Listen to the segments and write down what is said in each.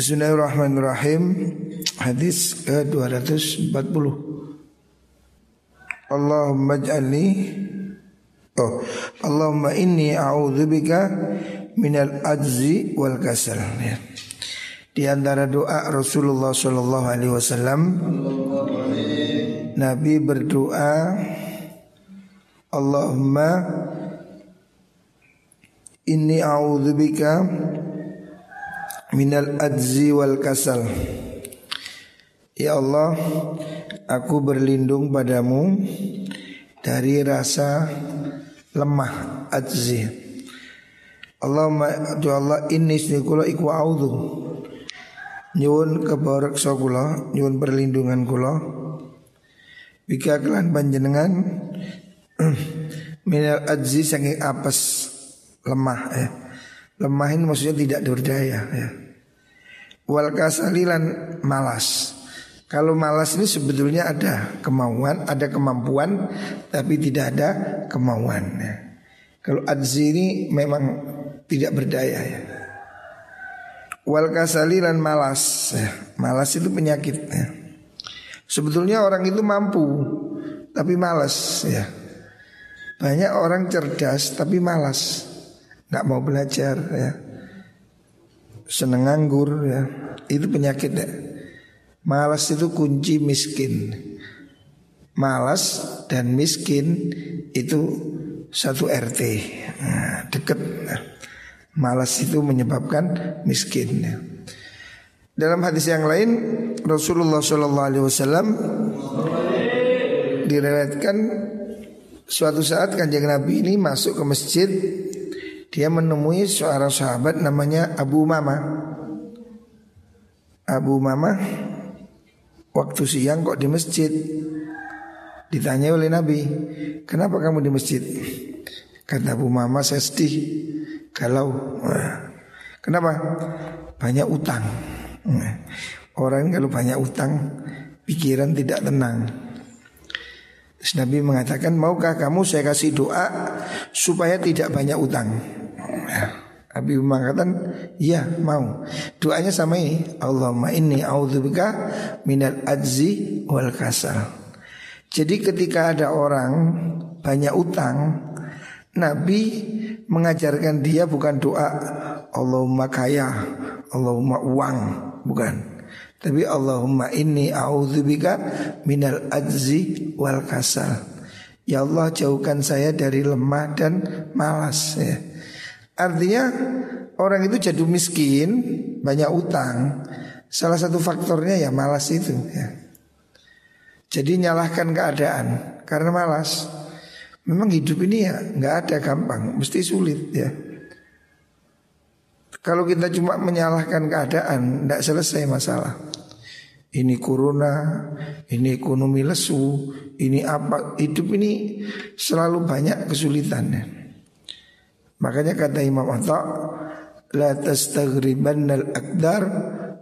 Bismillahirrahmanirrahim. Hadis ke-240 Allahumma ij'alni Oh Allahumma inni a'udzubika minal ajzi wal kasal. Ya. Di antara doa Rasulullah Shallallahu Alaihi Wasallam, Nabi berdoa, Allahumma inni a'udzubika minal ajzi wal kasal. Ya Allah, aku berlindung padamu dari rasa lemah ajzi. Allahumma ya Allah inni kula iku a'udzu nyuwun kebareksa kula nyuwun perlindungan kula bika kelan panjenengan minal ajzi saking apes lemah ya lemah ini maksudnya tidak berdaya ya wal kasalilan malas kalau malas ini sebetulnya ada kemauan, ada kemampuan, tapi tidak ada kemauan. Ya. Kalau ajzi ini memang tidak berdaya ya. Wal kasali dan malas ya. Malas itu penyakit ya. Sebetulnya orang itu mampu Tapi malas ya Banyak orang cerdas tapi malas Gak mau belajar ya Seneng nganggur ya Itu penyakit ya Malas itu kunci miskin Malas dan miskin Itu satu RT nah, Deket nah. Malas itu menyebabkan miskin. Dalam hadis yang lain Rasulullah Shallallahu Alaihi diriwayatkan suatu saat kanjeng Nabi ini masuk ke masjid dia menemui seorang sahabat namanya Abu Mama. Abu Mama waktu siang kok di masjid? Ditanya oleh Nabi, kenapa kamu di masjid? Kata Abu Mama saya sedih. Kalau kenapa? Banyak utang. Orang kalau banyak utang pikiran tidak tenang. Terus Nabi mengatakan maukah kamu saya kasih doa supaya tidak banyak utang Nabi mengatakan iya mau doanya sama ini Allahumma inni a'udzubika minal ajzi wal kasal jadi ketika ada orang banyak utang Nabi mengajarkan dia bukan doa Allahumma kaya, Allahumma uang, bukan. Tapi Allahumma inni a'udzubika minal ajzi wal kasal. Ya Allah jauhkan saya dari lemah dan malas ya. Artinya orang itu jadi miskin, banyak utang. Salah satu faktornya ya malas itu ya. Jadi nyalahkan keadaan karena malas. Memang hidup ini ya nggak ada gampang, mesti sulit ya. Kalau kita cuma menyalahkan keadaan, tidak selesai masalah. Ini corona, ini ekonomi lesu, ini apa? Hidup ini selalu banyak kesulitannya. Makanya kata Imam Atta, la tastaghribanna al-aqdar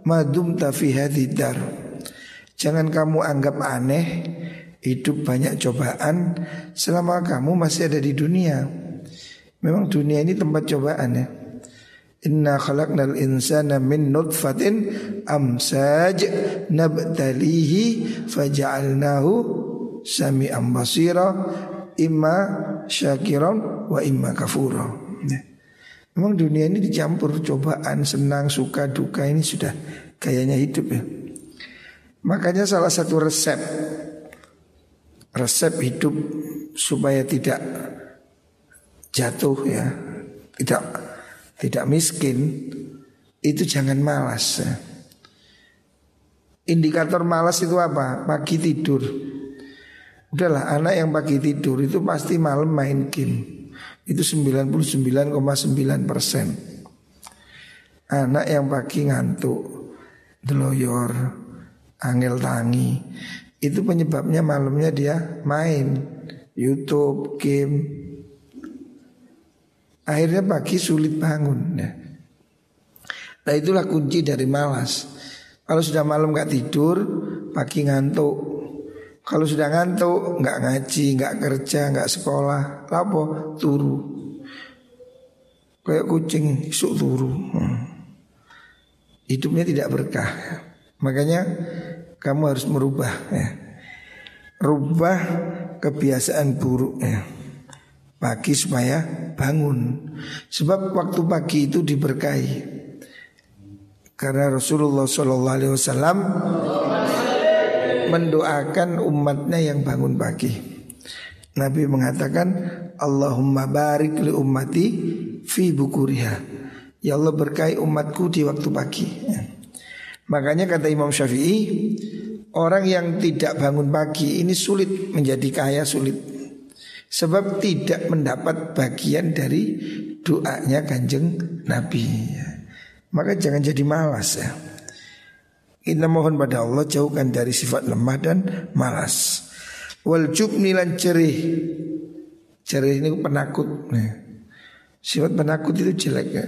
madum fi dar. Jangan kamu anggap aneh Hidup banyak cobaan selama kamu masih ada di dunia. Memang dunia ini tempat cobaan ya. Inna khalaqnal insana min nutfatin amsaj nabtalihi faja'alnahu sami'an basira imma syakiran wa imma kafura. Memang dunia ini dicampur cobaan, senang, suka, duka ini sudah gayanya hidup ya. Makanya salah satu resep resep hidup supaya tidak jatuh ya, tidak tidak miskin itu jangan malas. Ya. Indikator malas itu apa? Pagi tidur. Udahlah anak yang pagi tidur itu pasti malam main game. Itu 99,9 persen. Anak yang pagi ngantuk, deloyor, angel tangi itu penyebabnya malamnya dia main YouTube, game. Akhirnya pagi sulit bangun. Nah, nah itulah kunci dari malas. Kalau sudah malam gak tidur, pagi ngantuk. Kalau sudah ngantuk, nggak ngaji, nggak kerja, nggak sekolah, lapo turu. Kayak kucing isuk turu. Hmm. hidupnya tidak berkah. Makanya kamu harus merubah ya. Rubah kebiasaan buruk ya. Pagi supaya bangun. Sebab waktu pagi itu diberkahi. Karena Rasulullah Shallallahu Alaihi Wasallam mendoakan umatnya yang bangun pagi. Nabi mengatakan Allahumma barik li ummati fi bukuriha. Ya Allah berkahi umatku di waktu pagi. Ya. Makanya kata Imam Syafi'i, orang yang tidak bangun pagi ini sulit menjadi kaya sulit. Sebab tidak mendapat bagian dari doanya kanjeng Nabi. Ya. Maka jangan jadi malas ya. Kita mohon pada Allah jauhkan dari sifat lemah dan malas. Wal jubni cerih. Cerih ini penakut. Sifat penakut itu jelek ya.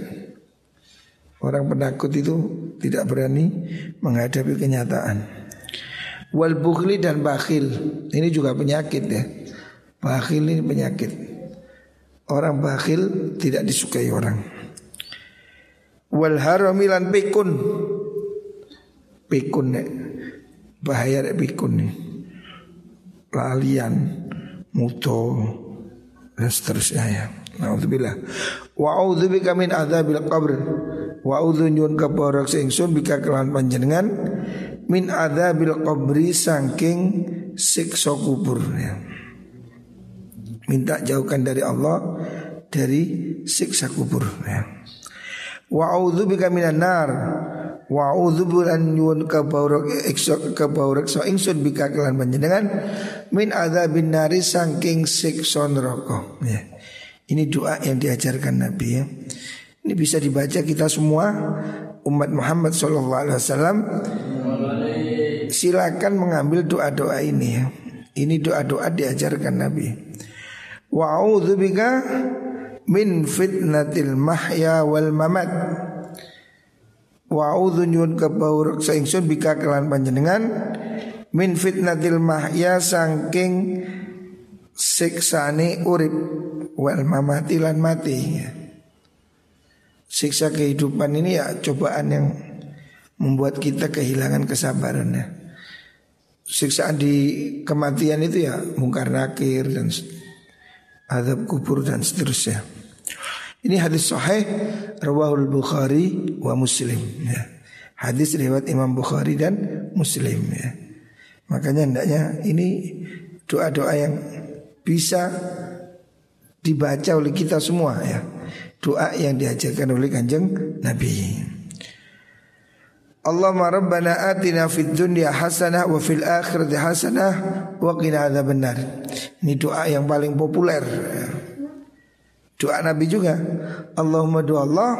Orang penakut itu tidak berani menghadapi kenyataan. Wal bukhli dan bakhil. Ini juga penyakit ya. Bakhil ini penyakit. Orang bakhil tidak disukai orang wal haramilan pikun pikun nek bahaya nek pikun nih lalian muto dan seterusnya ya Wa bika min adzabil qabr Wa a'udzu nyun kabarak ingsun bika kelawan panjenengan min adzabil qabri saking siksa kubur ya. Minta jauhkan dari Allah dari siksa kubur ya. Wa bika minan nar. Wa a'udzu an yun kabaurak iksa kabaurak so ingsun bika kelan panjenengan min adzabin nari saking siksa neraka. Ya. Ini doa yang diajarkan Nabi ya. Ini bisa dibaca kita semua umat Muhammad sallallahu alaihi wasallam. Silakan mengambil doa-doa ini ya. Ini doa-doa diajarkan Nabi. Wa bika min fitnatil mahya wal mamat wa a'udzu nyun kabaur saingsun bika kelan panjenengan min fitnatil mahya saking siksane urip wal mamati lan mati siksa kehidupan ini ya cobaan yang membuat kita kehilangan kesabaran ya. Siksaan di kematian itu ya mungkar nakir dan azab kubur dan seterusnya. Ini hadis sahih rawahul Bukhari wa Muslim ya. Hadis riwayat Imam Bukhari dan Muslim ya. Makanya hendaknya ini doa-doa yang bisa dibaca oleh kita semua ya. Doa yang diajarkan oleh Kanjeng Nabi. Allahumma rabbana atina fid dunya hasanah wa fil akhirati hasanah wa qina adzabannar. Ini doa yang paling populer. Doa Nabi juga. Allahumma doa Allah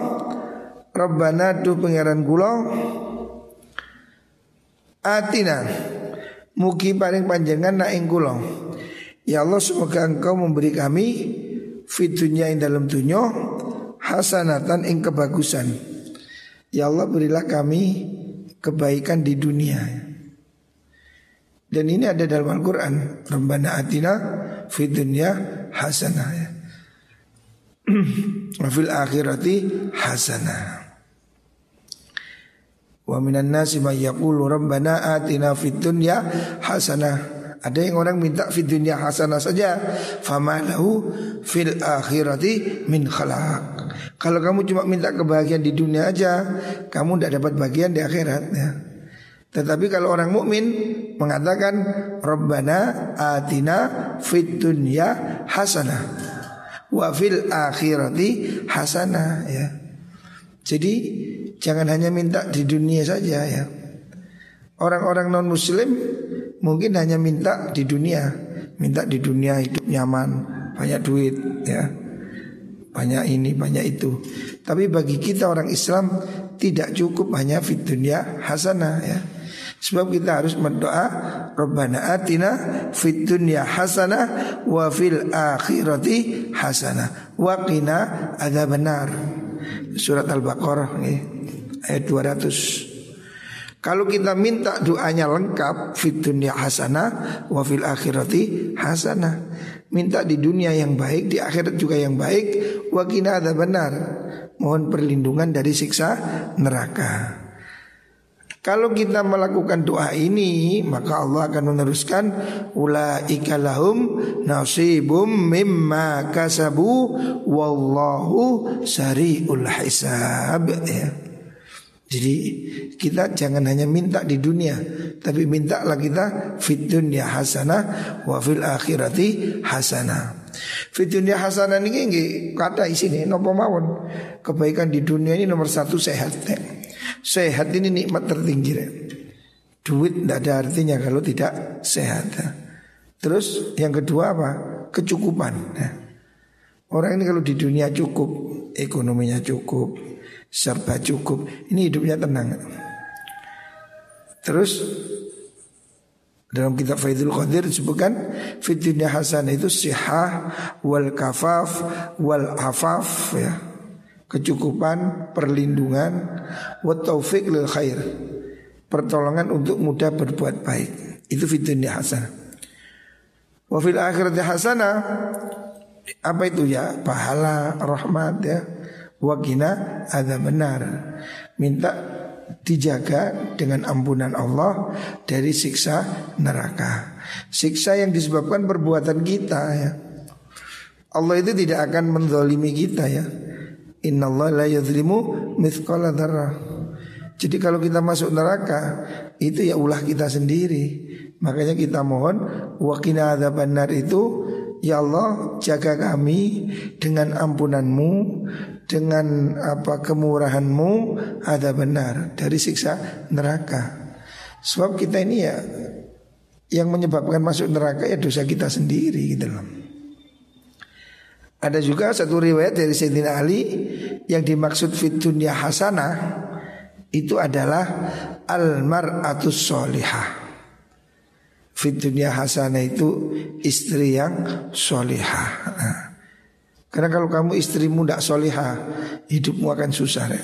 Rabbana tu pangeran kula Atina Mugi paling panjangan na ing kula Ya Allah semoga engkau memberi kami Fitunya yang dalam dunia Hasanatan ing kebagusan Ya Allah berilah kami kebaikan di dunia. Dan ini ada dalam Al-Quran. Rabbana atina fi dunya hasanah ya. Wa akhirati hasanah. Wa minan nasi may yaqulu rabbana atina fid dunya hasanah. Ada yang orang minta fid dunya hasanah saja, fama lahu fil akhirati min khalaq. Kalau kamu cuma minta kebahagiaan di dunia aja, kamu tidak dapat bagian di akhirat ya. Tetapi kalau orang mukmin mengatakan Rabbana atina fid dunya hasanah wa fil akhirati hasanah ya. Jadi jangan hanya minta di dunia saja ya. Orang-orang non muslim mungkin hanya minta di dunia, minta di dunia hidup nyaman, banyak duit ya. Banyak ini, banyak itu. Tapi bagi kita orang Islam tidak cukup hanya fit dunia hasanah ya. Sebab kita harus berdoa Rabbana atina fit dunya hasanah wa fil akhirati hasanah. Wa qina adzabannar. Surat Al-Baqarah ayat 200. Kalau kita minta doanya lengkap Fit dunia hasanah Wa fil akhirati hasanah. Minta di dunia yang baik Di akhirat juga yang baik. Wa ada benar Mohon perlindungan dari siksa neraka Kalau kita melakukan doa ini maka Allah akan meneruskan ulaika lahum nasibum mimma kasabu wallahu sariul hisab ya. Jadi kita jangan hanya minta di dunia tapi mintalah kita fit dunya hasanah wa fil akhirati hasanah. Fit dunya hasanah ini kata nih nopo mawon. Kebaikan di dunia ini nomor satu sehat. Sehat ini nikmat tertinggi. Duit tidak ada artinya kalau tidak sehat. Terus yang kedua apa? Kecukupan. Orang ini kalau di dunia cukup, ekonominya cukup, serba cukup, ini hidupnya tenang. Terus dalam kitab Faidul Qadir disebutkan fitnya hasan itu sihah wal kafaf wal afaf ya kecukupan, perlindungan, wa taufik lil khair. Pertolongan untuk mudah berbuat baik. Itu fitunya hasanah. Wa fil akhirati hasanah apa itu ya? Pahala, rahmat ya. Wa kina ada benar. Minta dijaga dengan ampunan Allah dari siksa neraka. Siksa yang disebabkan perbuatan kita ya. Allah itu tidak akan mendolimi kita ya. Inna Allah la yadlimu mithqala darah. Jadi kalau kita masuk neraka itu ya ulah kita sendiri. Makanya kita mohon wakina ada benar itu ya Allah jaga kami dengan ampunanmu dengan apa kemurahanmu ada benar dari siksa neraka. Sebab kita ini ya yang menyebabkan masuk neraka ya dosa kita sendiri gitu loh. Ada juga satu riwayat dari Sayyidina Ali yang dimaksud fit dunya hasanah itu adalah al mar'atus solihah. Fit dunya hasanah itu istri yang solihah. Nah, karena kalau kamu istrimu tidak solihah, hidupmu akan susah ya.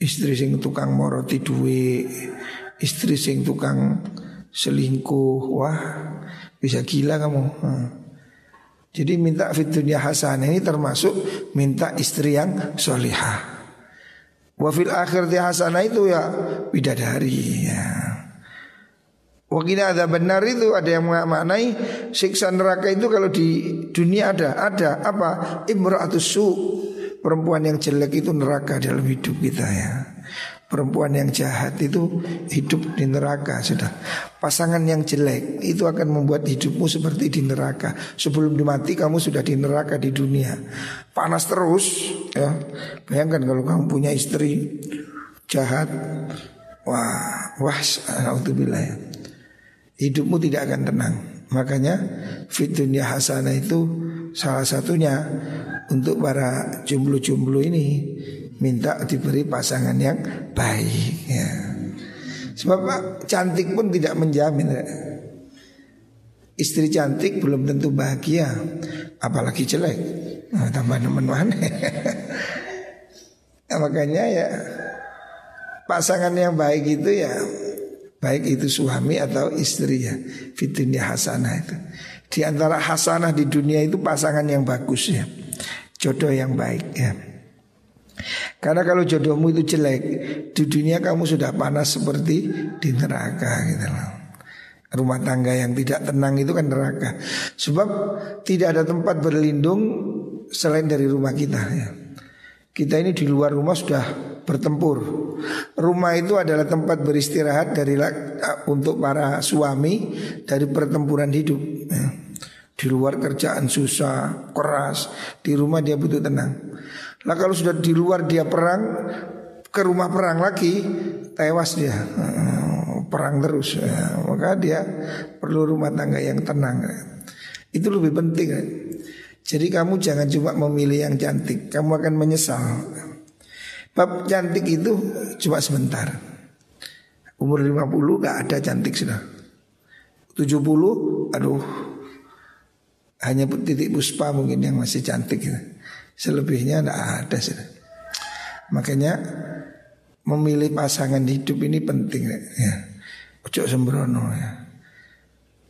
Istri sing tukang moroti duwe, istri sing tukang selingkuh, wah bisa gila kamu. Nah. Jadi minta fit hasanah ini termasuk minta istri yang solihah. Wafil akhir hasanah itu ya bidadari ya. Wakina ada benar itu ada yang maknai siksa neraka itu kalau di dunia ada ada apa imra'atus su perempuan yang jelek itu neraka dalam hidup kita ya. Perempuan yang jahat itu hidup di neraka sudah. Pasangan yang jelek itu akan membuat hidupmu seperti di neraka. Sebelum dimati kamu sudah di neraka di dunia. Panas terus ya. Bayangkan kalau kamu punya istri jahat. Wah, wah, alhamdulillah ya. Hidupmu tidak akan tenang. Makanya fit dunia hasanah itu salah satunya untuk para jomblo-jomblo ini minta diberi pasangan yang baik ya. Sebab cantik pun tidak menjamin. Istri cantik belum tentu bahagia Apalagi jelek nah, Tambah nemen nah, Makanya ya Pasangan yang baik itu ya Baik itu suami atau istri ya Fitunya hasanah itu Di antara hasanah di dunia itu pasangan yang bagus ya Jodoh yang baik ya karena kalau jodohmu itu jelek Di dunia kamu sudah panas seperti di neraka gitu loh Rumah tangga yang tidak tenang itu kan neraka Sebab tidak ada tempat berlindung selain dari rumah kita ya. Kita ini di luar rumah sudah bertempur Rumah itu adalah tempat beristirahat dari untuk para suami dari pertempuran hidup ya. Di luar kerjaan susah, keras Di rumah dia butuh tenang Nah kalau sudah di luar dia perang ke rumah perang lagi tewas dia. Perang terus. Ya. maka dia perlu rumah tangga yang tenang. Itu lebih penting. Jadi kamu jangan cuma memilih yang cantik kamu akan menyesal. Bab cantik itu cuma sebentar. Umur 50 gak ada cantik sudah. 70 aduh hanya titik puspa mungkin yang masih cantik. gitu. Selebihnya tidak ada sih. Makanya memilih pasangan hidup ini penting ya. Ojo sembrono ya.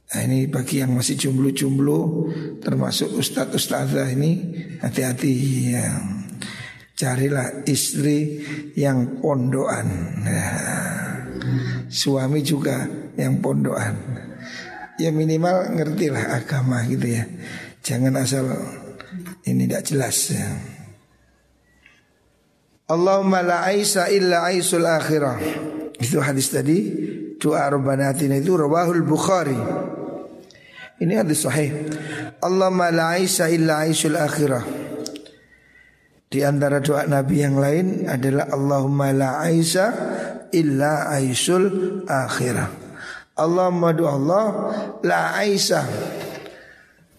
Nah ini bagi yang masih jomblo-jomblo termasuk ustadz ustadzah ini hati-hati ya. Carilah istri yang pondokan. Ya. suami juga yang pondokan. Ya minimal ngertilah agama gitu ya. Jangan asal ini tidak jelas ya. Allahumma la aisa illa aisul akhirah. Itu hadis tadi doa Rabbanatina itu rawahul Bukhari. Ini hadis sahih. Allahumma la aisa illa aisul akhirah. Di antara doa Nabi yang lain adalah Allahumma la aisa illa aisul akhirah. Allahumma doa Allah la aisa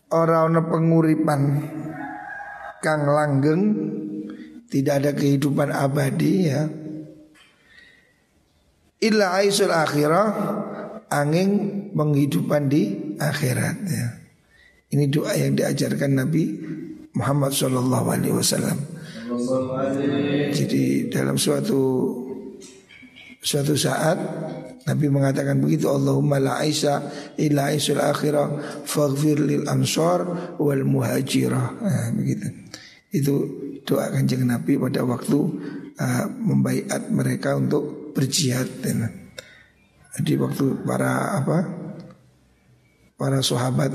orang penguripan kang langgeng tidak ada kehidupan abadi ya. Illa aisul akhirah angin penghidupan di akhirat ya. Ini doa yang diajarkan Nabi Muhammad Shallallahu Alaihi Wasallam. Jadi dalam suatu suatu saat Nabi mengatakan begitu Allahumma la aisa illa aisul akhirah faghfir lil ansar wal muhajirah. Nah, begitu itu doa kanjeng Nabi pada waktu uh, membaiat mereka untuk berjihad. Jadi waktu para apa para sahabat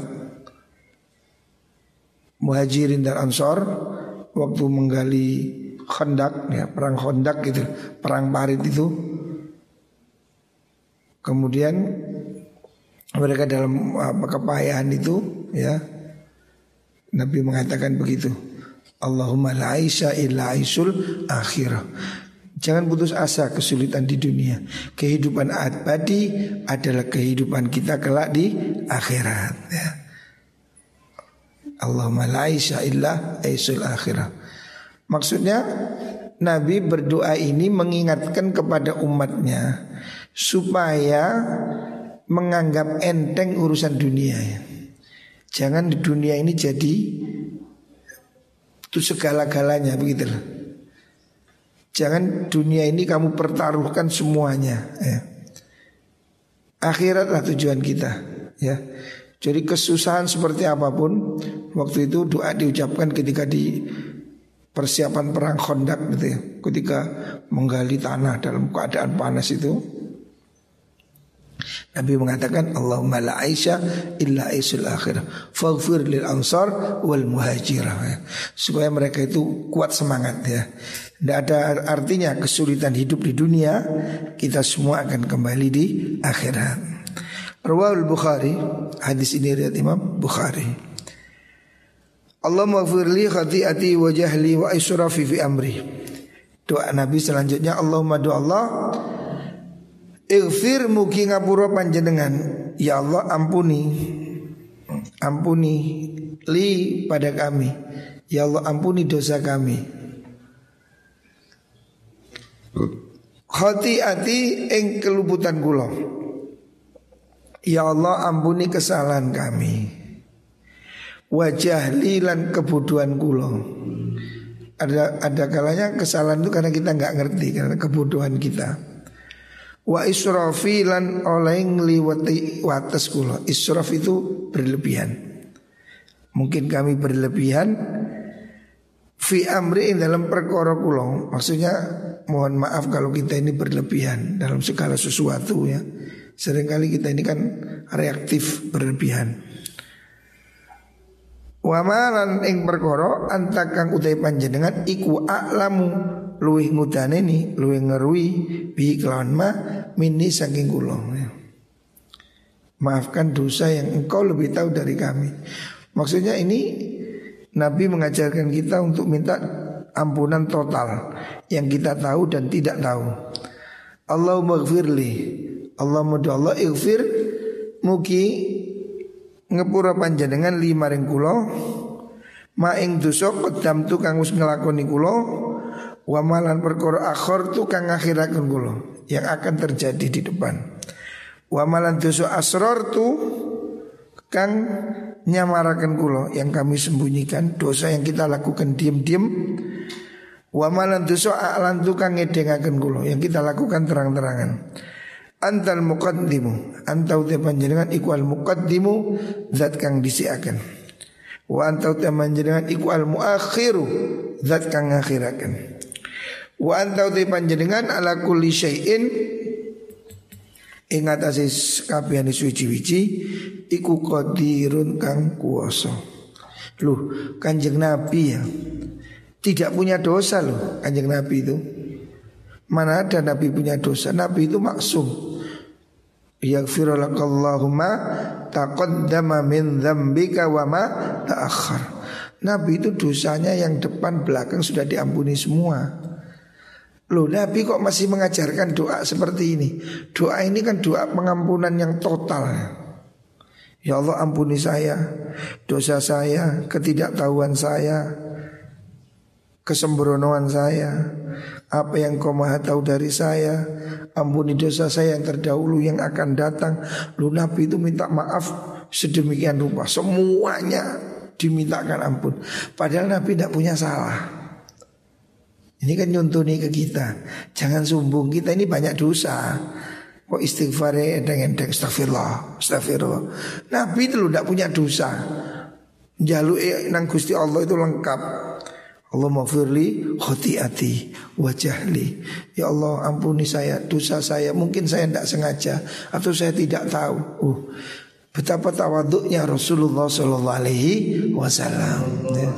muhajirin dan ansor waktu menggali khandak ya perang khandak gitu perang parit itu Kemudian mereka dalam apa kepayahan itu ya Nabi mengatakan begitu. Allahumma la aisha illa aisul akhirah. Jangan putus asa kesulitan di dunia. Kehidupan abadi adalah kehidupan kita kelak di akhirat ya. Allahumma la aisha illa aisul akhirah. Maksudnya Nabi berdoa ini mengingatkan kepada umatnya supaya menganggap enteng urusan dunia ya. Jangan di dunia ini jadi itu segala-galanya begitu loh. Jangan dunia ini kamu pertaruhkan semuanya ya. Akhiratlah tujuan kita ya. Jadi kesusahan seperti apa pun Waktu itu doa diucapkan ketika di persiapan perang kondak gitu ya Ketika menggali tanah dalam keadaan panas itu Nabi mengatakan Allahumma la aisha illa aisul akhirah. Faghfir lil ansar wal muhajirah. Supaya mereka itu kuat semangat ya. Tidak ada artinya kesulitan hidup di dunia Kita semua akan kembali di akhirat. Rawal Bukhari Hadis ini riwayat Imam Bukhari. Allah maghfirli khati'ati wa jahli wa israfi fi amri. Doa Nabi selanjutnya Allahumma doa Allah Ighfir mugi ngapura panjenengan. Ya Allah ampuni. Ampuni Li pada kami. Ya Allah ampuni dosa kami. Khati ati ing keluputan kula. Ya Allah ampuni kesalahan kami. Wajah lilan kebodohan kula. Ada ada kalanya kesalahan itu karena kita nggak ngerti karena kebodohan kita. Wa israfi lan oleh ngliwati wates kula. Israf itu berlebihan. Mungkin kami berlebihan fi amri dalam perkara kula. Maksudnya mohon maaf kalau kita ini berlebihan dalam segala sesuatu ya. Seringkali kita ini kan reaktif berlebihan. Wa malan ing perkara antakang utai panjenengan iku a'lamu luwih ngudane ni luwih ngerui bi kelawan ma mini saking kula. Maafkan dosa yang engkau lebih tahu dari kami. Maksudnya ini Nabi mengajarkan kita untuk minta ampunan total yang kita tahu dan tidak tahu. Allahumma gfirli Allahumma Allah ighfir mugi ngepura panjenengan lima ring kula ma ing dosa kedam tu kang wis nglakoni kula Wa malan perkara tu kang akhiraken kula yang akan terjadi di depan. Wa malan dosa asrar tu kang nyamaraken kula yang kami sembunyikan dosa yang kita lakukan diam-diam. Wa malan dosa a'lan tu kang ngedengaken kula yang kita lakukan terang-terangan. Antal muqaddimu Antau te panjenengan iku al muqaddimu Zat kang disiakan Wa antau te panjenengan iku al muakhiru Zat kang ngakhirakan Wa antau te panjenengan ala kulli syai'in Ingat asis kabehane suci-wici iku qadirun kang kuwasa. Loh, Kanjeng Nabi ya. Tidak punya dosa loh Kanjeng Nabi itu. Mana ada Nabi punya dosa? Nabi itu maksum. Yaghfirulakallahumma taqaddama min dzambika wa ma. Nabi itu dosanya yang depan belakang sudah diampuni semua. Loh Nabi kok masih mengajarkan doa seperti ini? Doa ini kan doa pengampunan yang total. Ya Allah ampuni saya Dosa saya Ketidaktahuan saya Kesembronoan saya Apa yang kau maha tahu dari saya Ampuni dosa saya yang terdahulu Yang akan datang. Loh Nabi itu minta maaf Sedemikian rupa. Semuanya dimintakan ampun. Padahal Nabi tidak punya salah ini kan nyuntuni ke kita. Jangan sombong. Kita ini banyak dosa. Kok istighfar dengan endeng astagfirullah, astagfirullah. Nabi itu tidak punya dosa. Jalu nang Gusti Allah itu lengkap. Allah maghfirli khotiati wajahli Ya Allah ampuni saya dosa saya Mungkin saya tidak sengaja Atau saya tidak tahu uh, Betapa tawaduknya Rasulullah Sallallahu Alaihi Wasallam ya.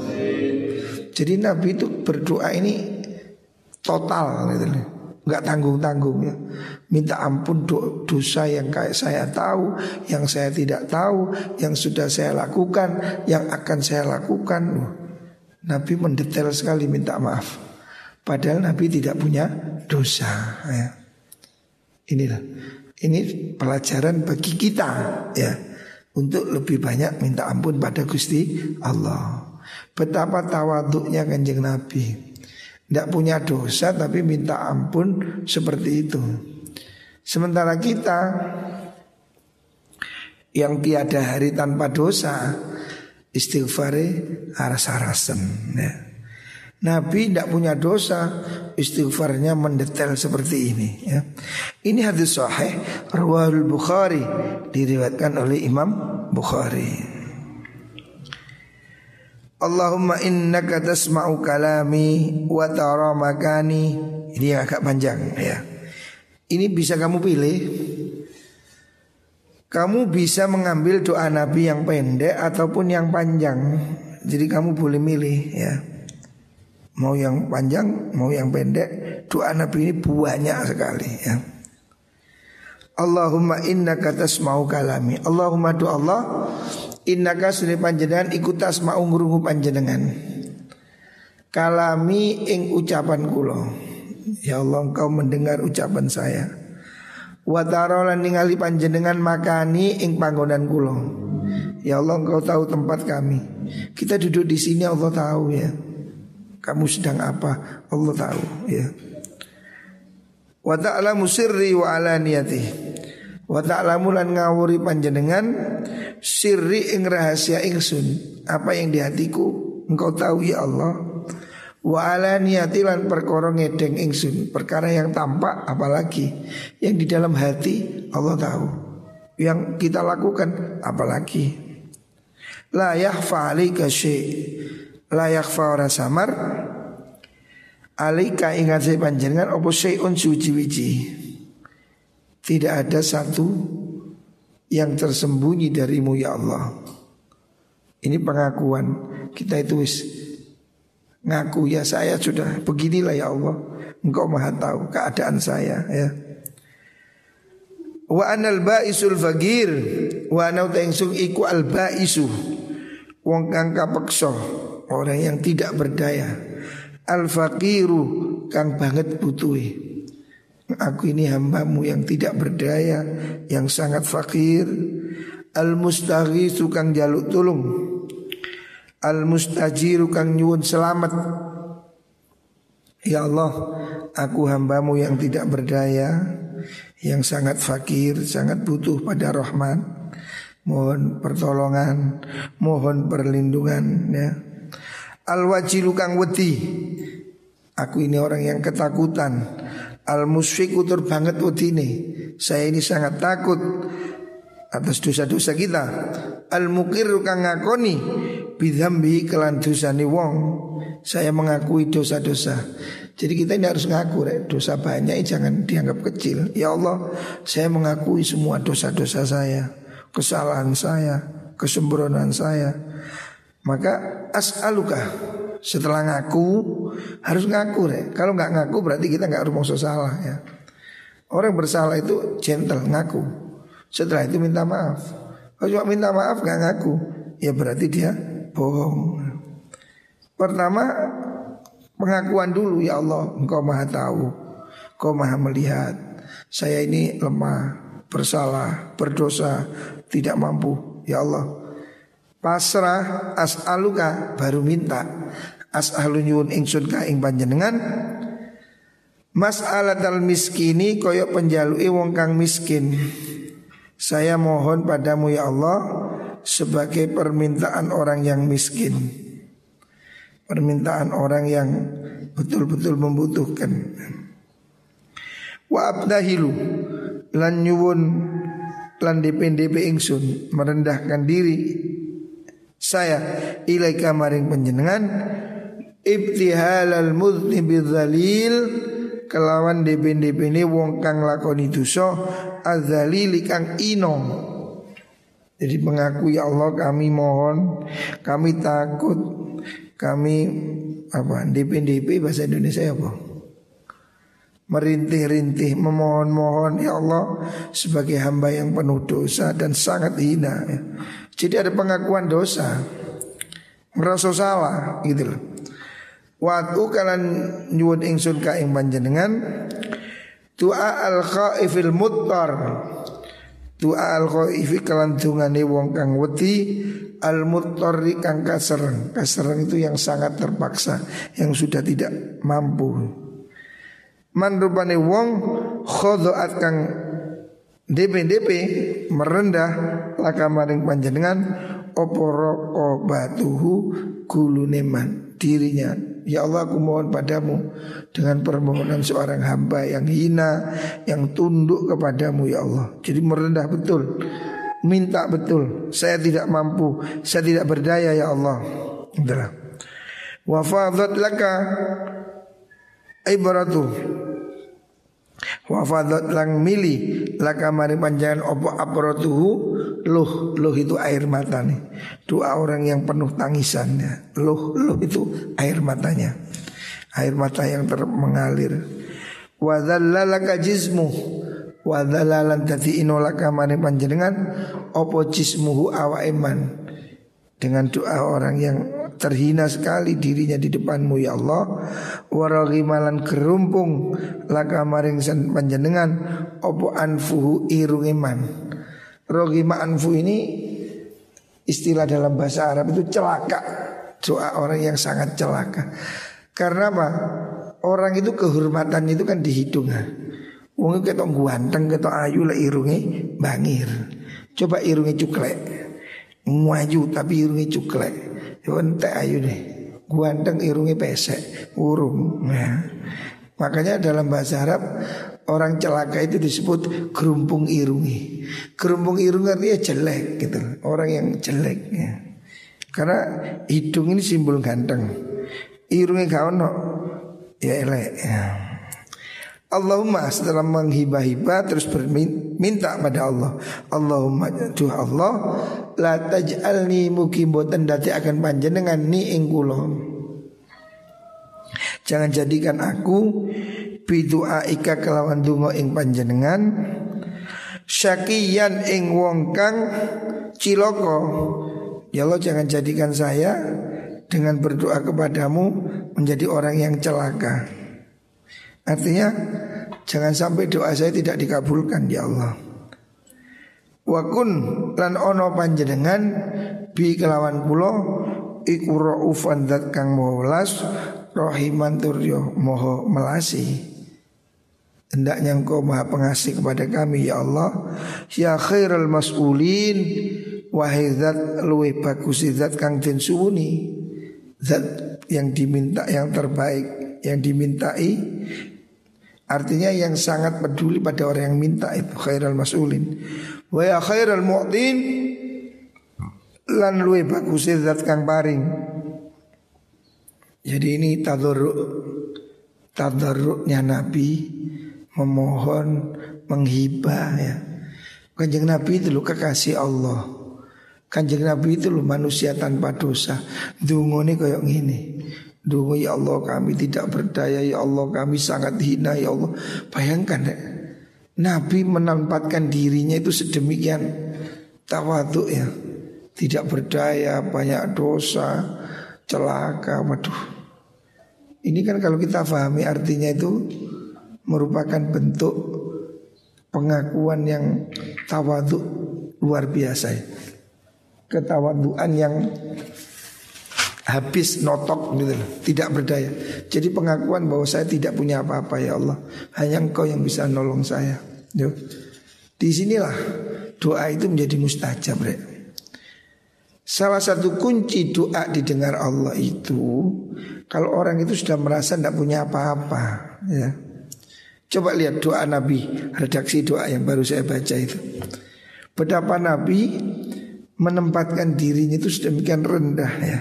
Jadi Nabi itu berdoa ini total gitu nih. Nggak tanggung tanggung ya. Minta ampun do dosa yang kayak saya tahu yang saya tidak tahu yang sudah saya lakukan yang akan saya lakukan. Nabi mendetail sekali minta maaf. Padahal Nabi tidak punya dosa ya. Inilah. Ini pelajaran bagi kita ya. Untuk lebih banyak minta ampun pada Gusti Allah. Betapa tawaduknya kanjeng Nabi tidak punya dosa tapi minta ampun seperti itu Sementara kita Yang tiada hari tanpa dosa Istighfari aras-arasan ya. Nabi tidak punya dosa Istighfarnya mendetail seperti ini ya. Ini hadis sahih Rawahul Bukhari Diriwatkan oleh Imam Bukhari Allahumma innaka tasma'u kalami wa tara makani. Ini agak panjang ya. Ini bisa kamu pilih. Kamu bisa mengambil doa Nabi yang pendek ataupun yang panjang. Jadi kamu boleh milih ya. Mau yang panjang, mau yang pendek. Doa Nabi ini banyak sekali ya. Allahumma innaka tasma'u kalami. Allahumma doa Allah Innaka sune panjenengan ikut tasma'u ngrungu panjenengan. Kalami ing ucapan kula. Ya Allah engkau mendengar ucapan saya. Wa lan ningali panjenengan makani ing panggonan kula. Ya Allah engkau tahu tempat kami. Kita duduk di sini Allah tahu ya. Kamu sedang apa? Allah tahu ya. Wa ta'lamu sirri wa. Wa ta'lamu lan ngawuri panjenengan sirri ing rahasia ingsun. Apa yang di hatiku engkau tahu ya Allah. Wa ala niyati lan perkara ngedeng ingsun. Perkara yang tampak apalagi yang di dalam hati Allah tahu. Yang kita lakukan apalagi. La yakhfa alika syai. La yakhfa ora samar. Alika ingat saya panjenengan opo syai'un suci-wici tidak ada satu yang tersembunyi darimu ya Allah. Ini pengakuan kita itu wis ngaku ya saya sudah beginilah ya Allah. Engkau maha tahu keadaan saya ya. Wa anal baisul fagir wa ana tangsung iku al baisu wong kang kapeksa orang yang tidak berdaya al faqiru kang banget butuhi Aku ini hambamu yang tidak berdaya Yang sangat fakir. Al-mustaghi sukang jaluk tulung. Al-mustajiru kang nyuwun selamat. Ya Allah Aku hambamu yang tidak berdaya Yang sangat fakir Sangat butuh pada rahman Mohon pertolongan Mohon perlindungan ya. Al-wajilu kang wedi. Aku ini orang yang ketakutan Al musfiku tur banget udine. Saya ini sangat takut atas dosa-dosa kita. Al mukir kang ngakoni bidhambi kelan dosane wong. Saya mengakui dosa-dosa. Jadi kita ini harus ngaku rek. Dosa banyak jangan dianggap kecil Ya Allah saya mengakui semua dosa-dosa saya Kesalahan saya Kesembronan saya Maka as'aluka Setelah ngaku Harus ngaku rek. Kalau nggak ngaku berarti kita nggak harus salah ya. Orang bersalah itu gentle ngaku. Setelah itu minta maaf. Kalau cuma minta maaf nggak ngaku Ya berarti dia bohong. Pertama pengakuan dulu ya Allah Engkau maha tahu Engkau maha melihat. Saya ini lemah Bersalah Berdosa Tidak mampu. Ya Allah Pasrah as'aluka Baru minta As'alu nyun ingsun ka ing panjenengan. Mas'alat al miskini koyok penjalui wong kang miskin. Saya mohon padamu ya Allah Sebagai permintaan orang yang miskin. Permintaan orang yang betul-betul membutuhkan. Wa abdahilu lan nyuwun lan DP-DP ingsun merendahkan diri saya ilaika maring panjenengan ibtihalal mudhnibi dzalil kelawan DP-DP ini wong kang lakoni dosa adzalili kang ino jadi mengakui ya Allah kami mohon kami takut kami apa DP-DP bahasa Indonesia apa? Merintih-rintih memohon-mohon ya Allah sebagai hamba yang penuh dosa dan sangat hina. Ya. Jadi ada pengakuan dosa, merasa salah gitu loh. Waktu kalian nyuwun ingsun ka ing panjenengan doa al khaifil muttar Doa al khaifi kalan dungane wong kang wedi al muttarri kang kasereng. Kasereng itu yang sangat terpaksa, yang sudah tidak mampu. Man rupane wong khodoat kang DP-DP merendah laka maring panjenengan oporo batuhu guluneman dirinya Ya Allah aku mohon padamu Dengan permohonan seorang hamba yang hina Yang tunduk kepadamu ya Allah. Jadi merendah betul Minta betul. Saya tidak mampu Saya tidak berdaya ya Allah. Itulah. Wafadat laka Ibaratu Wafadat lang mili Laka mari panjangan opo aprotuhu Luh, luh itu air mata nih. Doa orang yang penuh tangisan ya. Luh, luh itu air matanya. Air mata yang ter mengalir Wadhallalaka jismu. Wadhallalan tati inolaka mani panjenengan. Opo jismuhu awa iman Dengan doa orang yang terhina sekali dirinya di depanmu ya Allah. Waragimalan kerumpung Laka maring panjenengan. Opo anfuhu irung iman Rogi ma'anfu ini istilah dalam bahasa Arab itu celaka. Doa orang yang sangat celaka. Karena apa? Orang itu kehormatan itu kan dihitung. Wong ketok ganteng, ketok ayu lah irungi bangir. Coba irungi cuklek. Maju tapi irungi cuklek. Ente ayu deh. Ganteng irungi pesek, urung. Nah. Makanya dalam bahasa Arab orang celaka itu disebut gerumpung irungi. Gerumpung irungi artinya jelek gitu. Orang yang jelek ya. Karena hidung ini simbol ganteng. Irungi kau no ya elek. Ya. Allahumma setelah menghibah-hibah terus berminta pada Allah. Allahumma tuh Allah la taj'alni mukim boten dati akan panjenengan ni ing Jangan jadikan aku bidua ika kelawan dungo ing panjenengan syakiyan ing wong kang ciloko. Ya Allah jangan jadikan saya dengan berdoa kepadamu menjadi orang yang celaka. Artinya jangan sampai doa saya tidak dikabulkan ya Allah. Wakun lan ono panjenengan bi kelawan pulo iku raufan dat kang welas Rohiman turyo moho melasi Hendaknya engkau maha pengasih kepada kami ya Allah. Ya khairul mas'ulin. Wahai zat luwe bagus zat kang den suwuni. Zat yang diminta yang terbaik Yang dimintai. Artinya yang sangat peduli pada orang yang minta itu khairul mas'ulin. Wa ya khairul mu'tin. Lan luwe bagus zat kang paring. Jadi ini tadur tadarruknya Nabi memohon menghibah ya. Kanjeng Nabi itu lo kekasih Allah. Kanjeng Nabi itu lo manusia tanpa dosa. Dungo ini kayak gini. Dungo ya Allah kami tidak berdaya ya Allah kami sangat hina ya Allah. Bayangkan ya. Nabi menempatkan dirinya itu sedemikian tawaduk ya. Tidak berdaya, banyak dosa, celaka, waduh. Ini kan kalau kita pahami artinya itu merupakan bentuk pengakuan yang tawaduk luar biasa. Ketawaduan yang habis notok gitu loh, tidak berdaya. Jadi pengakuan bahwa saya tidak punya apa-apa ya Allah, hanya Engkau yang bisa nolong saya. Yo. Di sinilah doa itu menjadi mustajab, Rek. Salah satu kunci doa didengar Allah itu kalau orang itu sudah merasa tidak punya apa-apa, ya. Coba lihat doa Nabi, redaksi doa yang baru saya baca itu. Betapa Nabi menempatkan dirinya itu sedemikian rendah ya.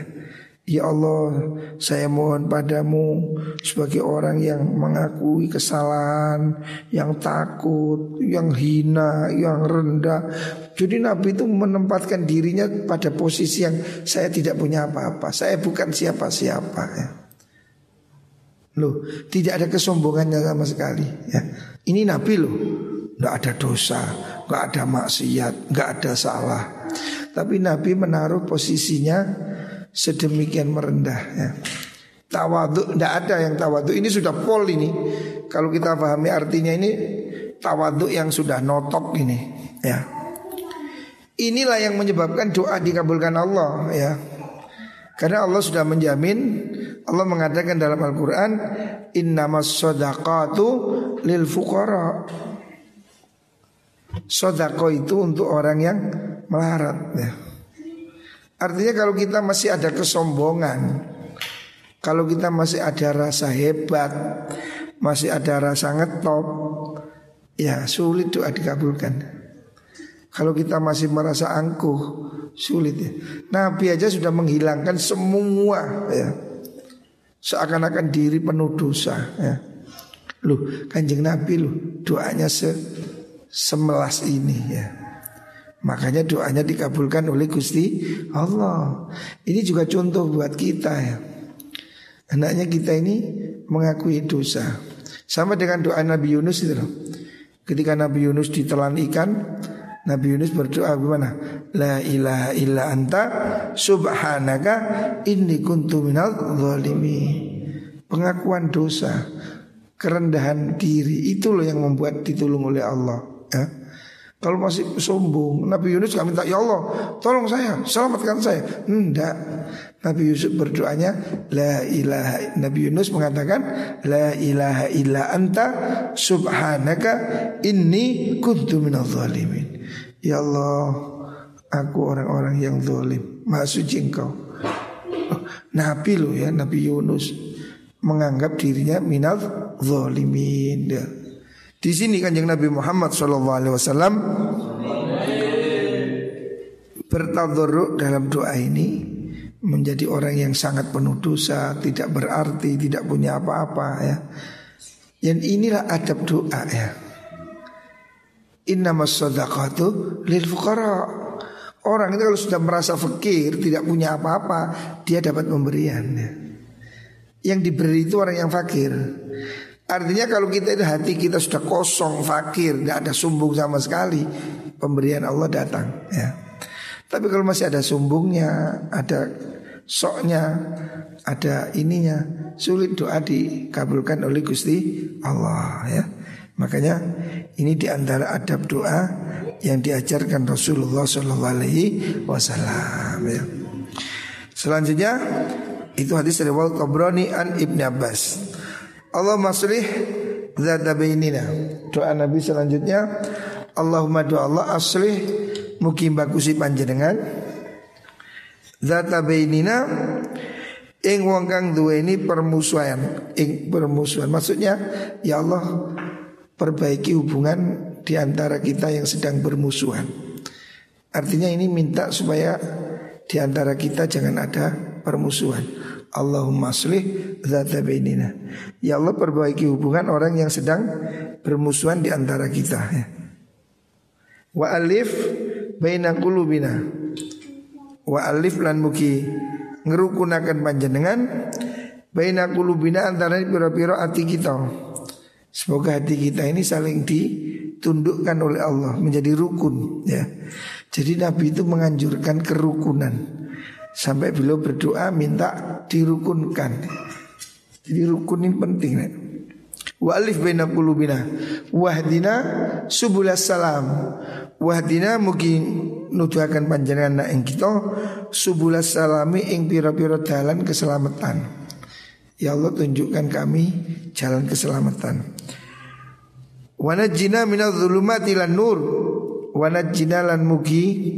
Ya Allah, saya mohon padamu sebagai orang yang mengakui kesalahan, yang takut, yang hina, yang rendah. Jadi Nabi itu menempatkan dirinya pada posisi yang saya tidak punya apa-apa, saya bukan siapa-siapa ya. Loh, tidak ada kesombongannya sama sekali ya. Ini Nabi loh, nggak ada dosa, nggak ada maksiat, nggak ada salah. Tapi Nabi menaruh posisinya sedemikian merendah ya. Tawaduk tidak ada yang tawaduk ini sudah pol ini. Kalau kita pahami artinya ini tawaduk yang sudah notok ini ya. Inilah yang menyebabkan doa dikabulkan Allah ya. Karena Allah sudah menjamin Allah mengatakan dalam Al-Quran Innamas sodaqatu lil fuqara Sodako itu untuk orang yang melarat ya. Artinya kalau kita masih ada kesombongan Kalau kita masih ada rasa hebat Masih ada rasa ngetop Ya sulit doa dikabulkan Kalau kita masih merasa angkuh Sulit ya. Nabi aja sudah menghilangkan semua ya. Seakan-akan diri penuh dosa ya. Loh kanjeng Nabi loh Doanya se semelas ini ya. Makanya doanya dikabulkan oleh Gusti Allah. Ini juga contoh buat kita ya. Anaknya kita ini mengakui dosa. Sama dengan doa Nabi Yunus itu loh. Ketika Nabi Yunus ditelan ikan Nabi Yunus berdoa gimana? La ilaha illa anta subhanaka inni kuntu minal zalimi. Pengakuan dosa, kerendahan diri itu loh yang membuat ditolong oleh Allah. Ya. Kalau masih sombong, Nabi Yunus gak minta ya Allah, tolong saya, selamatkan saya. Enggak. Nabi Yusuf berdoanya la ilaha Nabi Yunus mengatakan la ilaha illa anta subhanaka inni kuntu minadh zalimin. Ya Allah, aku orang-orang yang zalim. Maha suci engkau. Oh, Nabi lo ya, Nabi Yunus menganggap dirinya minal zalimin. Ya. Di sini kanjeng Nabi Muhammad SAW bertadarruk dalam doa ini menjadi orang yang sangat penuh dosa, tidak berarti, tidak punya apa-apa ya. Dan inilah adab doa ya. Innamas sadaqatu lil fuqara. Orang itu kalau sudah merasa fakir, tidak punya apa-apa, dia dapat pemberian ya. Yang diberi itu orang yang fakir. Artinya kalau kita itu hati kita sudah kosong, fakir, tidak ada sumbung sama sekali, pemberian Allah datang. Ya. Tapi kalau masih ada sumbungnya, ada soknya, ada ininya, sulit doa dikabulkan oleh Gusti Allah. Ya. Makanya ini di antara adab doa yang diajarkan Rasulullah Shallallahu Alaihi Wasallam. Ya. Selanjutnya itu hadis dari Wal Tabrani an Ibn Abbas. Allah maslih zata bainina. Doa Nabi selanjutnya Allahumma doa Allah aslih mukim bakusi panjenengan zata bainina ing wong kang duweni permusuhan ing permusuhan maksudnya ya Allah perbaiki hubungan di antara kita yang sedang bermusuhan artinya ini minta supaya di antara kita jangan ada permusuhan Allahumma aslih zata bainina. Ya Allah perbaiki hubungan orang yang sedang bermusuhan di antara kita ya. Wa alif baina qulubina. Wa alif lan mugi ngerukunaken panjenengan baina qulubina antara pira-pira hati kita. Semoga hati kita ini saling ditundukkan oleh Allah menjadi rukun ya. Jadi Nabi itu menganjurkan kerukunan. Sampai beliau berdoa minta dirukunkan. Jadi rukun ini penting. Wa alif baina qulubina wahdina subulas salam. Wahdina mugi nuduhaken panjenengan nak ing kita subulas salami ing pira-pira dalan keselamatan. Ya Allah tunjukkan kami jalan keselamatan. Wa najjina minadz zulumati lan nur. Wa najjina lan mugi.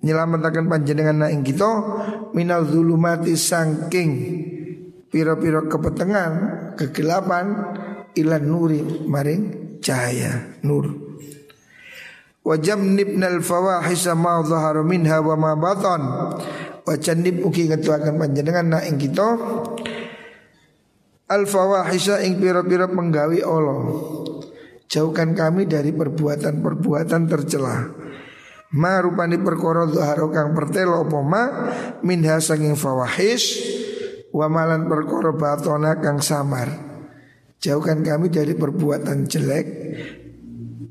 Nyelamataken panjenengan ing kita. Minal zulumati sangking piro-piro kepetengan kegelapan ilan nuri maring cahaya nur. Wajam nibnal fawahisa ma dhahara minha wa ma batan. Nib uki ngetuakan panjenengan na ing kita al fawahisa ing piro-piro penggawi Allah jauhkan kami dari perbuatan-perbuatan tercela Ma rupani perkara dhaharo kang pertelo apa ma minha sanging fawahis wa malan perkara batona kang samar. Jauhkan kami dari perbuatan jelek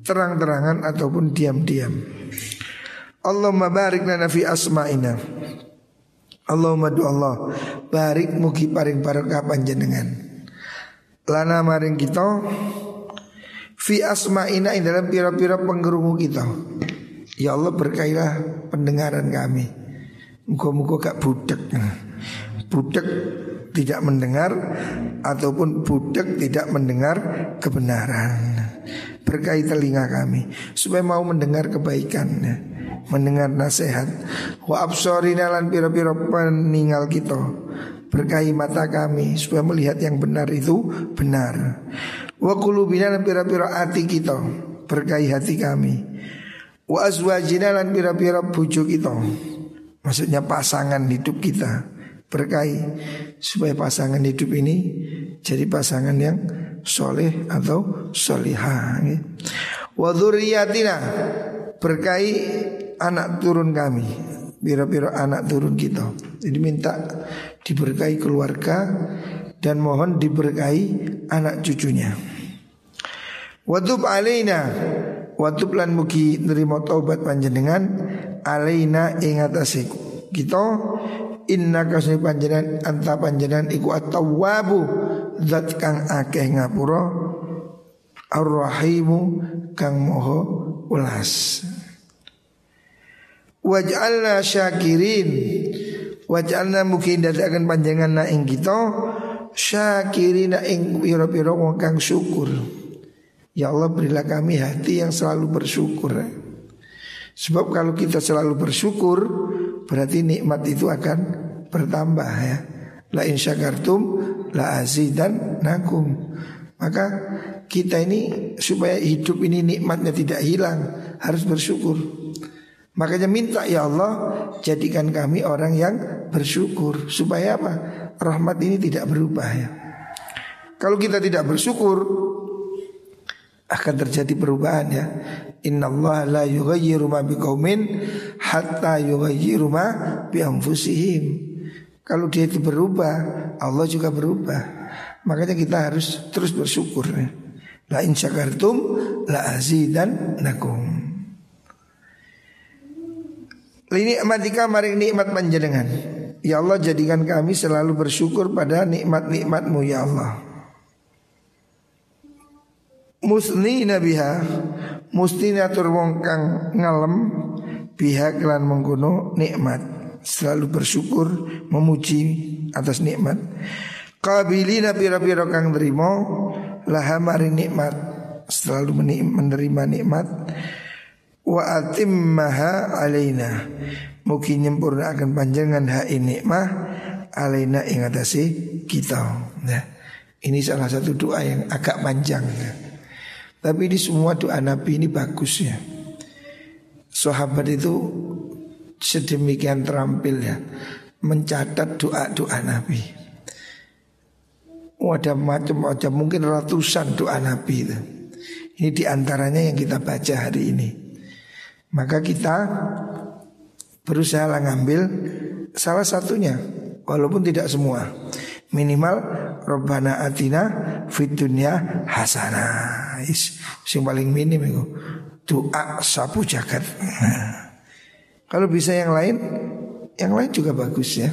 terang-terangan ataupun diam-diam. Allahumma barik lana fi asma'ina. Allahumma du Allah barik mugi paring barokah panjenengan. Lana maring kita fi asma'ina ing dalam pira-pira penggerungu kita. Ya Allah berkailah pendengaran kami Muka-muka gak budak Budak tidak mendengar Ataupun budak tidak mendengar kebenaran Berkait telinga kami Supaya mau mendengar kebaikan Mendengar nasihat Wa absorina lan pira-pira peninggal kita Berkahi mata kami Supaya melihat yang benar itu benar Wa kulubina lan pira-pira hati kita Berkahi hati kami Wa azwajina lan pira-pira bojo kita. Maksudnya pasangan hidup kita berkahi supaya pasangan hidup ini jadi pasangan yang soleh atau solihah. Wa dzurriyyatina berkahi anak turun kami, pira-pira anak turun kita. Jadi minta diberkahi keluarga dan mohon diberkahi anak cucunya. Wadub alaina Watub lan mugi nerima taubat panjenengan alaina ing atase kita inna kasih panjenengan anta panjenengan iku at-tawwabu zat kang akeh ngapura ar-rahimu kang moho ulas. Waj'alna syakirin. Waj'alna mugi dadakan panjenengan na ing kita syakirina ing pira-pira wong kang syukur. Ya Allah berilah kami hati yang selalu bersyukur. Sebab kalau kita selalu bersyukur Berarti nikmat itu akan bertambah ya. La in syakartum la azidan nakum Maka kita ini supaya hidup ini nikmatnya tidak hilang Harus bersyukur Makanya minta ya Allah jadikan kami orang yang bersyukur Supaya apa? Rahmat ini tidak berubah ya Kalau kita tidak bersyukur akan terjadi perubahan ya. Inna Allah la yughayyiru ma biqaumin hatta yughayyiru ma bi anfusihim. Kalau dia itu berubah, Allah juga berubah. Makanya kita harus terus bersyukur. La in syakartum la azidan nakum. Ini nikmatika maring nikmat panjenengan. Ya Allah jadikan kami selalu bersyukur pada nikmat-nikmatmu ya Allah musni nabiha musti natur wong kang ngalem biha kelan mengkono nikmat selalu bersyukur memuji atas nikmat kabilina pira-pira kang nerimo laha mari nikmat selalu menerima nikmat wa atimmaha alaina mungkin nyempurna akan panjangan hak nikmah alaina ing kita nah ini salah satu doa yang agak panjang nah. Tapi ini semua doa Nabi ini bagus ya. Sahabat itu sedemikian terampil ya mencatat doa-doa Nabi. Oh, ada macam-macam mungkin ratusan doa Nabi itu. Ini di antaranya yang kita baca hari ini. Maka kita berusaha ngambil salah satunya, walaupun tidak semua. Minimal Robbana atina fit dunya hasanah. Is, yang paling minim itu doa sapu jagat. Kalau bisa yang lain, yang lain juga bagus ya.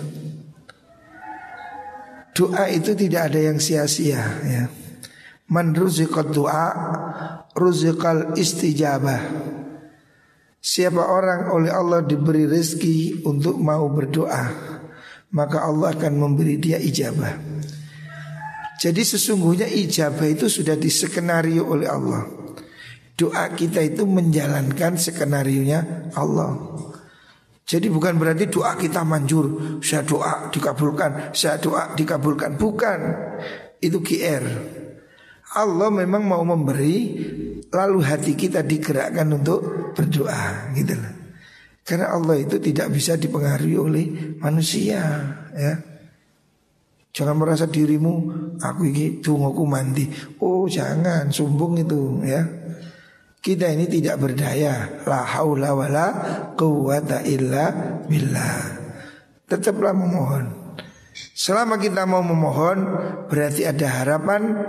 Doa itu tidak ada yang sia-sia ya. Man ruziqat doa Ruziqal istijabah Siapa orang oleh Allah diberi rezeki untuk mau berdoa Maka Allah akan memberi dia ijabah Jadi sesungguhnya ijabah itu sudah diskenario oleh Allah Doa kita itu menjalankan skenario nya Allah jadi bukan berarti doa kita manjur Saya doa dikabulkan Saya doa dikabulkan. Bukan. Itu QR Allah memang mau memberi Lalu hati kita digerakkan untuk berdoa gitu loh. Karena Allah itu tidak bisa dipengaruhi oleh manusia ya. Jangan merasa dirimu Aku ini tunggu mandi. Oh jangan sombong itu ya kita ini tidak berdaya. La haula wa la quwata illa billah. Tetaplah memohon. Selama kita mau memohon Berarti ada harapan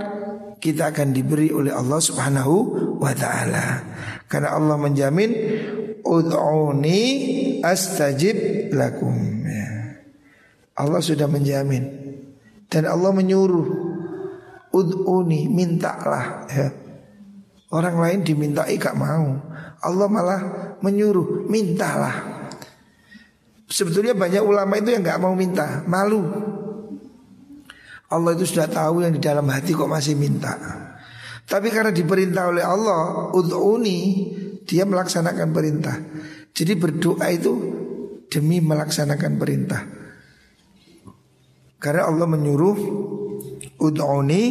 Kita akan diberi oleh Allah subhanahu wa ta'ala. Karena Allah menjamin Ud'uni astajib lakum. Ya. Allah sudah menjamin. Dan Allah menyuruh Ud'uni mintalah. Ya Orang lain dimintai gak mau. Allah malah menyuruh mintalah. Sebetulnya banyak ulama itu yang gak mau minta Malu. Allah itu sudah tahu yang di dalam hati kok masih minta. Tapi karena diperintah oleh Allah Ud'uni Dia melaksanakan perintah. Jadi berdoa itu Demi melaksanakan perintah. Karena Allah menyuruh Ud'uni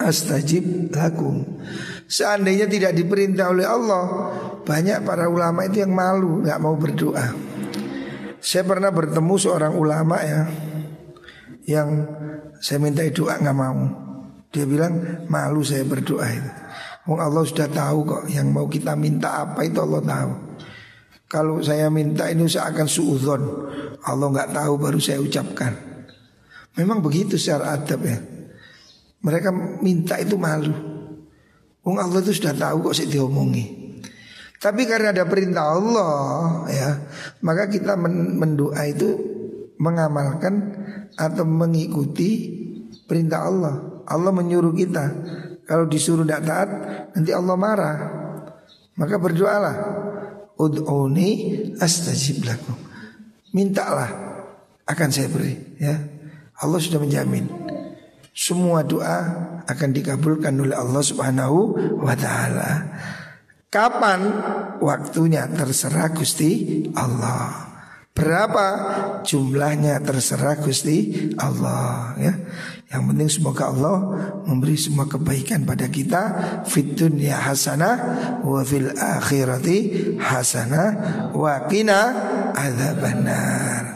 astajib lakum. Seandainya tidak diperintah oleh Allah, banyak para ulama itu yang malu, nggak mau berdoa. Saya pernah bertemu seorang ulama ya, yang saya minta doa nggak mau. Dia bilang malu saya berdoa itu. Wong Allah sudah tahu kok yang mau kita minta apa itu Allah tahu. Kalau saya minta ini saya akan suudon. Allah nggak tahu baru saya ucapkan. Memang begitu secara adab ya. Mereka minta itu malu. Wong Allah itu sudah tahu kok sih diomongi. Tapi karena ada perintah Allah ya, maka kita mendoa itu mengamalkan atau mengikuti perintah Allah. Allah menyuruh kita. Kalau disuruh tidak taat, nanti Allah marah. Maka berdoalah. Ud'uni astajib lakum. Mintalah akan saya beri ya. Allah sudah menjamin semua doa akan dikabulkan oleh Allah Subhanahu wa taala. Kapan waktunya terserah Gusti Allah. Berapa jumlahnya terserah Gusti Allah ya. Yang penting semoga Allah memberi semua kebaikan pada kita fit dunya hasanah wa fil akhirati hasanah wa qina adzabannar.